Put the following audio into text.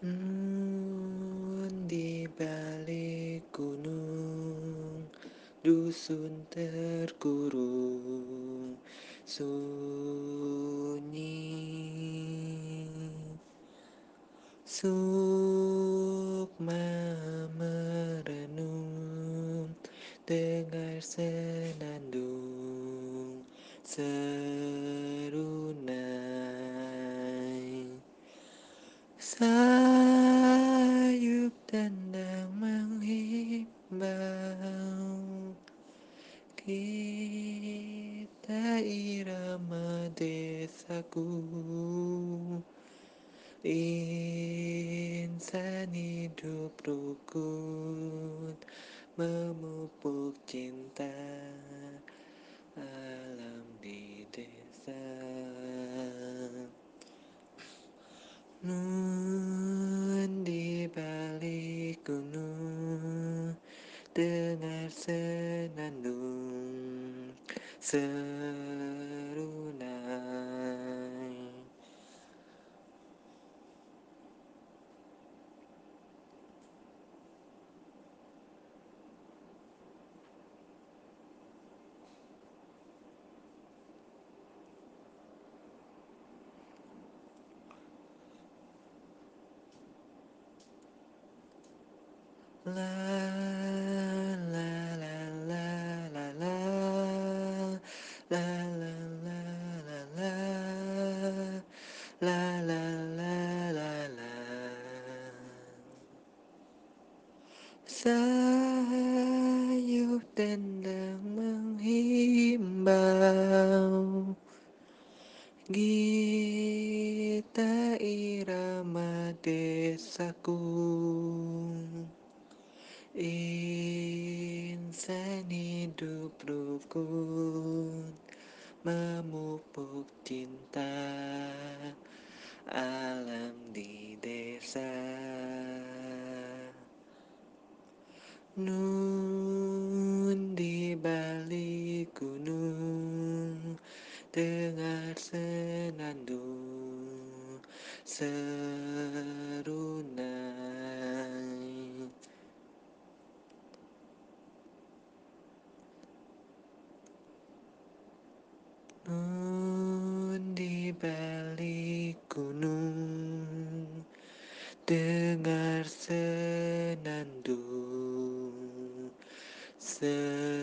Nun di balik gunung Dusun terkurung Sunyi. Sukma merenung Dengar senandung Serunai Sayup tendang menghimbau. Kita irama desaku. Insan hidup rukun Memupuk cinta Alam di desa Dengar senandung Serunai Love. Sayup tendang menghimbau. Gita irama desaku. Insan hidup rukun Memupuk cinta Alam di desa Nun di balik gunung Dengar senandung Serunai di balik gunung Dengar senandung Serunai